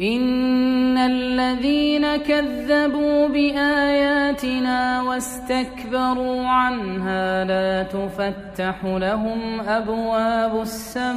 إن الذين كذبوا بآياتنا واستكبروا عنها لا تفتح لهم أبواب السماء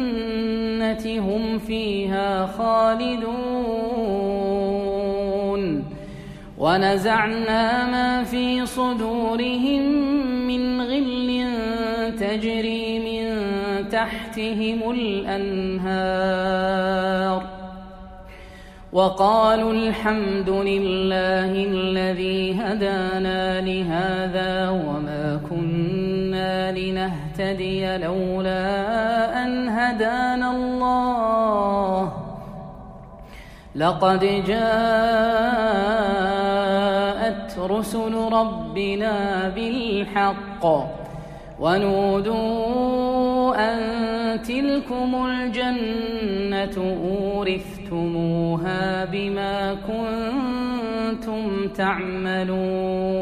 هم فيها خالدون. ونزعنا ما في صدورهم من غل تجري من تحتهم الأنهار. وقالوا الحمد لله الذي هدانا لهذا وما لنهتدي لولا أن هدانا الله لقد جاءت رسل ربنا بالحق ونودوا أن تلكم الجنة أورثتموها بما كنتم تعملون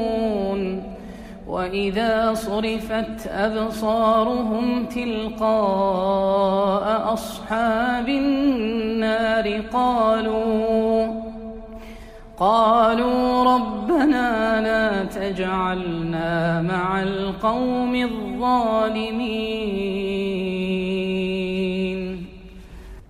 وإذا صرفت أبصارهم تلقاء أصحاب النار قالوا قالوا ربنا لا تجعلنا مع القوم الظالمين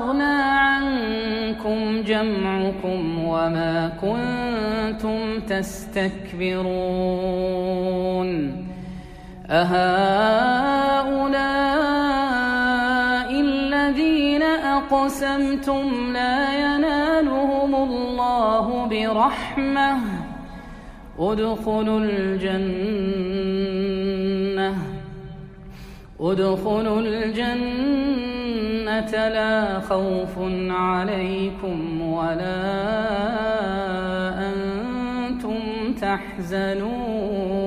أغنى عنكم جمعكم وما كنتم تستكبرون أهؤلاء الذين أقسمتم لا ينالهم الله برحمة ادخلوا الجنة ادخلوا الجنة لا خوف عليكم ولا أنتم تحزنون.